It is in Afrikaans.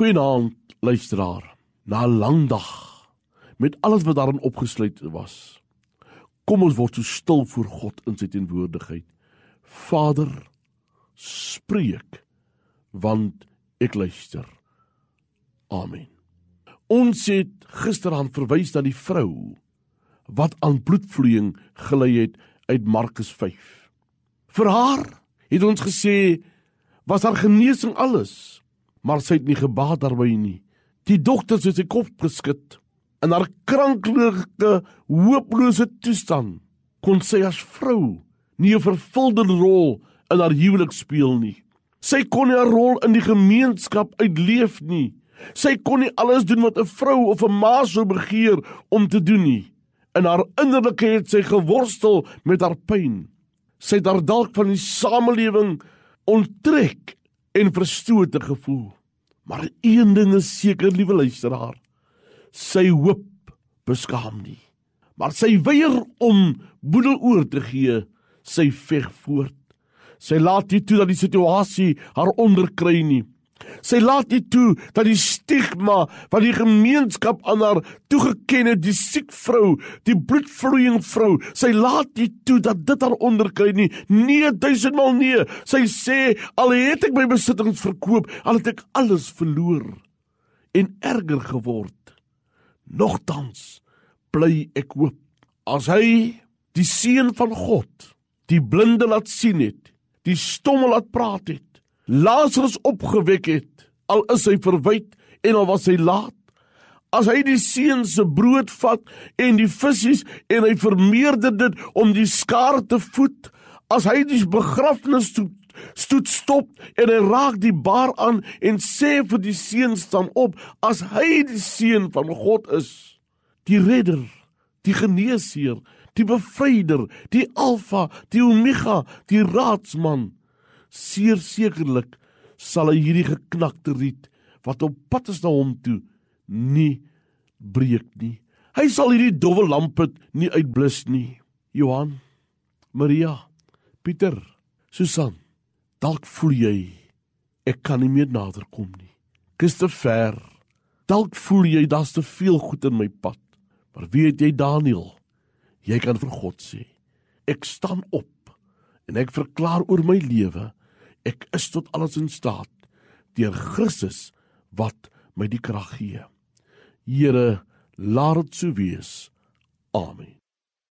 Goeienaand, luisteraar. Na 'n lang dag met alles wat daarin opgesluit was. Kom ons word so stil voor God in sy teenwoordigheid. Vader, spreek want ek luister. Amen. Ons het gisteraan verwys na die vrou wat aan bloedvloeiing gely het uit Markus 5. Vir haar het ons gesê was haar genesing alles maar sy het nie gebaat daarby nie. Die dogters het sy kop geskud in haar kranklike, hopelose toestand. Kon sy as vrou nie 'n vervulde rol in haar huwelik speel nie. Sy kon nie 'n rol in die gemeenskap uitleef nie. Sy kon nie alles doen wat 'n vrou of 'n ma sou begeer om te doen nie. In haar innerlike het sy geworstel met haar pyn. Sy het haar dalk van die samelewing onttrek en verstote gevoel. Maar een ding is seker, liewe luisteraar, sy hoop beskaam nie. Maar sy weier om boedel oor te gee, sy veg voort. Sy laat nie toe dat die situasie haar onderkry nie. Sy laat nie toe dat die stigma van die gemeenskap aan haar toegeken het, die siek vrou, die bloedvloeiing vrou. Sy laat nie toe dat dit haar onderkry nie. Nee, duisendmal nee. Sy sê al het ek my besittings verkoop, al het ek alles verloor en erger geword. Nogtans bly ek hoop. As hy die seun van God, die blinde laat sien het, die stomme laat praat het, Lazarus opgewek het, al is hy verwyd en al was hy laat. As hy die seun se brood vat en die visse en hy vermeerder dit om die skare te voed, as hy die begrafnis stoet, stoet stop en hy raak die baar aan en sê vir die seun staan op, as hy die seun van God is, die redder, die geneesheer, die bevryder, die alfa, die omega, die raadsman, sekerlik sal hy hierdie geknakte riet wat op pad is na hom toe nie breek nie. Hy sal hierdie dowwe lamp nie uitblus nie. Johan, Maria, Pieter, Susan, dalk voel jy ek kan nie meer nader kom nie. Christopher, dalk voel jy daar's te veel goed in my pad. Maar weet jy Daniel, jy kan vir God sê, ek staan op en ek verklaar oor my lewe Ek is tot alles in staat deur Christus wat my die krag gee. Here, laat dit so wees. Amen.